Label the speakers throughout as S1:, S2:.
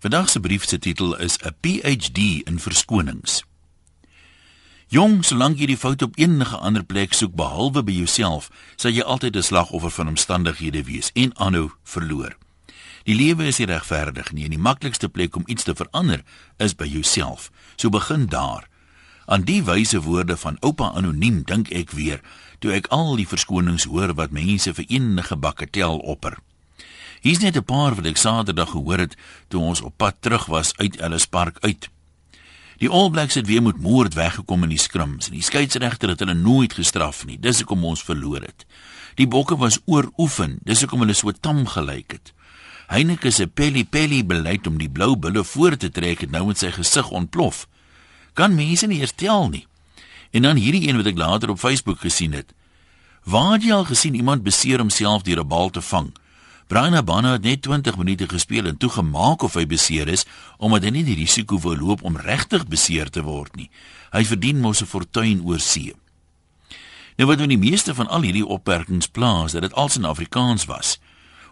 S1: Vandag se brief se titel is 'n PhD in verskonings. Jong, solank jy die fout op enige ander plek soek behalwe by jouself, sal jy altyd 'n slagoffer van omstandighede wees en aanhou verloor. Die lewe is nie regverdig nie en die maklikste plek om iets te verander is by jouself. So begin daar. Aan die wyse woorde van oupa anoniem dink ek weer toe ek al die verskonings hoor wat mense vir enige bakketel opper. Hier's net 'n paar wat ek Saterdag gehoor het toe ons op pad terug was uit Ellis Park uit. Die All Blacks het weer met moord weggekom in die scrims en die skeieregter het hulle nooit gestraf nie. Dis hoekom ons verloor het. Die bokke was ooroefen, dis hoekom hulle so tam gelyk het. Heineke se pelly pelly beleid om die blou bulle voor te trek het nou in sy gesig ontplof. Kan mense nie eers tel nie. En dan hierdie een wat ek later op Facebook gesien het. Waar het jy al gesien iemand beseer homself deur 'n bal te vang? Brian Abana het net 20 minute gespeel en toe gemaak of hy beseer is omdat hy nie die risiko wou loop om regtig beseer te word nie. Hy verdien mos 'n fortuin oor see. Nou wat met die meeste van al hierdie opmerkings plaas dat dit als in Afrikaans was.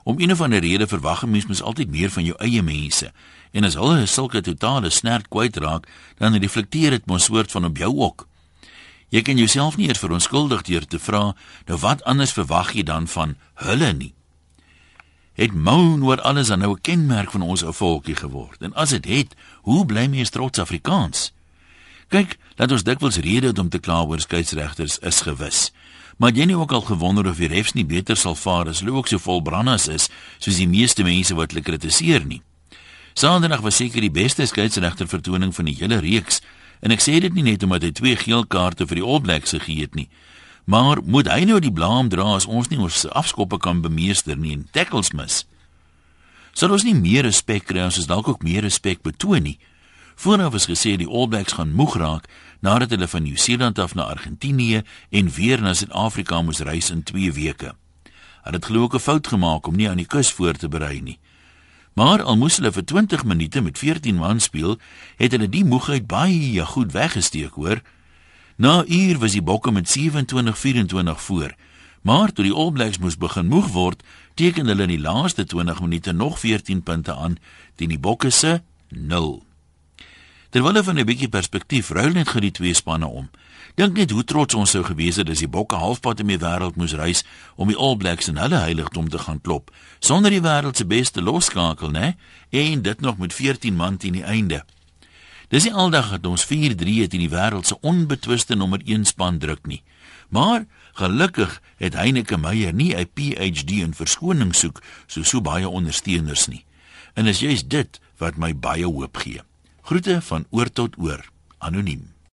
S1: Om een of ander rede verwag 'n mens mens altyd meer van jou eie mense. En as hulle sulke totale snert kwyt raak, dan reflekteer dit mos soort van op jou ook. Jy kan jouself nie eers verontskuldig deur te vra, nou wat anders verwag jy dan van hulle nie? Het moan oor alles aan nou 'n kenmerk van ons ou volkie geword. En as dit het, hoe bly mens trots Afrikaans? Kyk, laat ons dikwels rede het om te kla oor skeieregters is gewis. Maar jy nie ook al gewonder of die refs nie beter sal vaar as hulle ook so vol brandas is soos die meeste mense wat hulle kritiseer nie. Saterdag was seker die beste skeieregter vertoning van die hele reeks en ek sê dit nie net omdat hy twee geel kaarte vir die All Blacks gegee het nie. Maar moet hy nou die blaam dra as ons nie ons afskoppe kan bemeester nie en tackles mis? Sal ons nie meer respek kry as ons dalk ook meer respek betoon nie? Vooraf is gesê die All Blacks gaan moeg raak nadat hulle van Nieu-Seeland af na Argentinië en weer na Suid-Afrika moes reis in 2 weke. Hulle het glo ook 'n fout gemaak om nie aan die kus voor te berei nie. Maar al moes hulle vir 20 minute met 14 man speel, het hulle die moegheid baie goed weggesteek, hoor. Na uur was die bokke met 27-24 voor. Maar toe die All Blacks moes begin moeg word, teken hulle in die laaste 20 minute nog 14 punte aan teen die bokke se 0. Terwyl van 'n bietjie perspektief ruil net gou die twee spanne om. Dink net hoe trots ons sou gewees het as die bokke halfpad in die wêreld moes reis om die All Blacks in hulle heiligdom te gaan klop, sonder die wêreld se beste losskakel, né? En dit nog met 14 man teen die einde. Dis nie aldag dat ons 4-3 het in die wêreld se onbetwiste nommer 1 span druk nie. Maar gelukkig het Heineke Meyer nie 'n PhD in verskoning soek so so baie ondersteuners nie. En is juist dit wat my baie hoop gee. Groete van oor tot oor. Anoniem.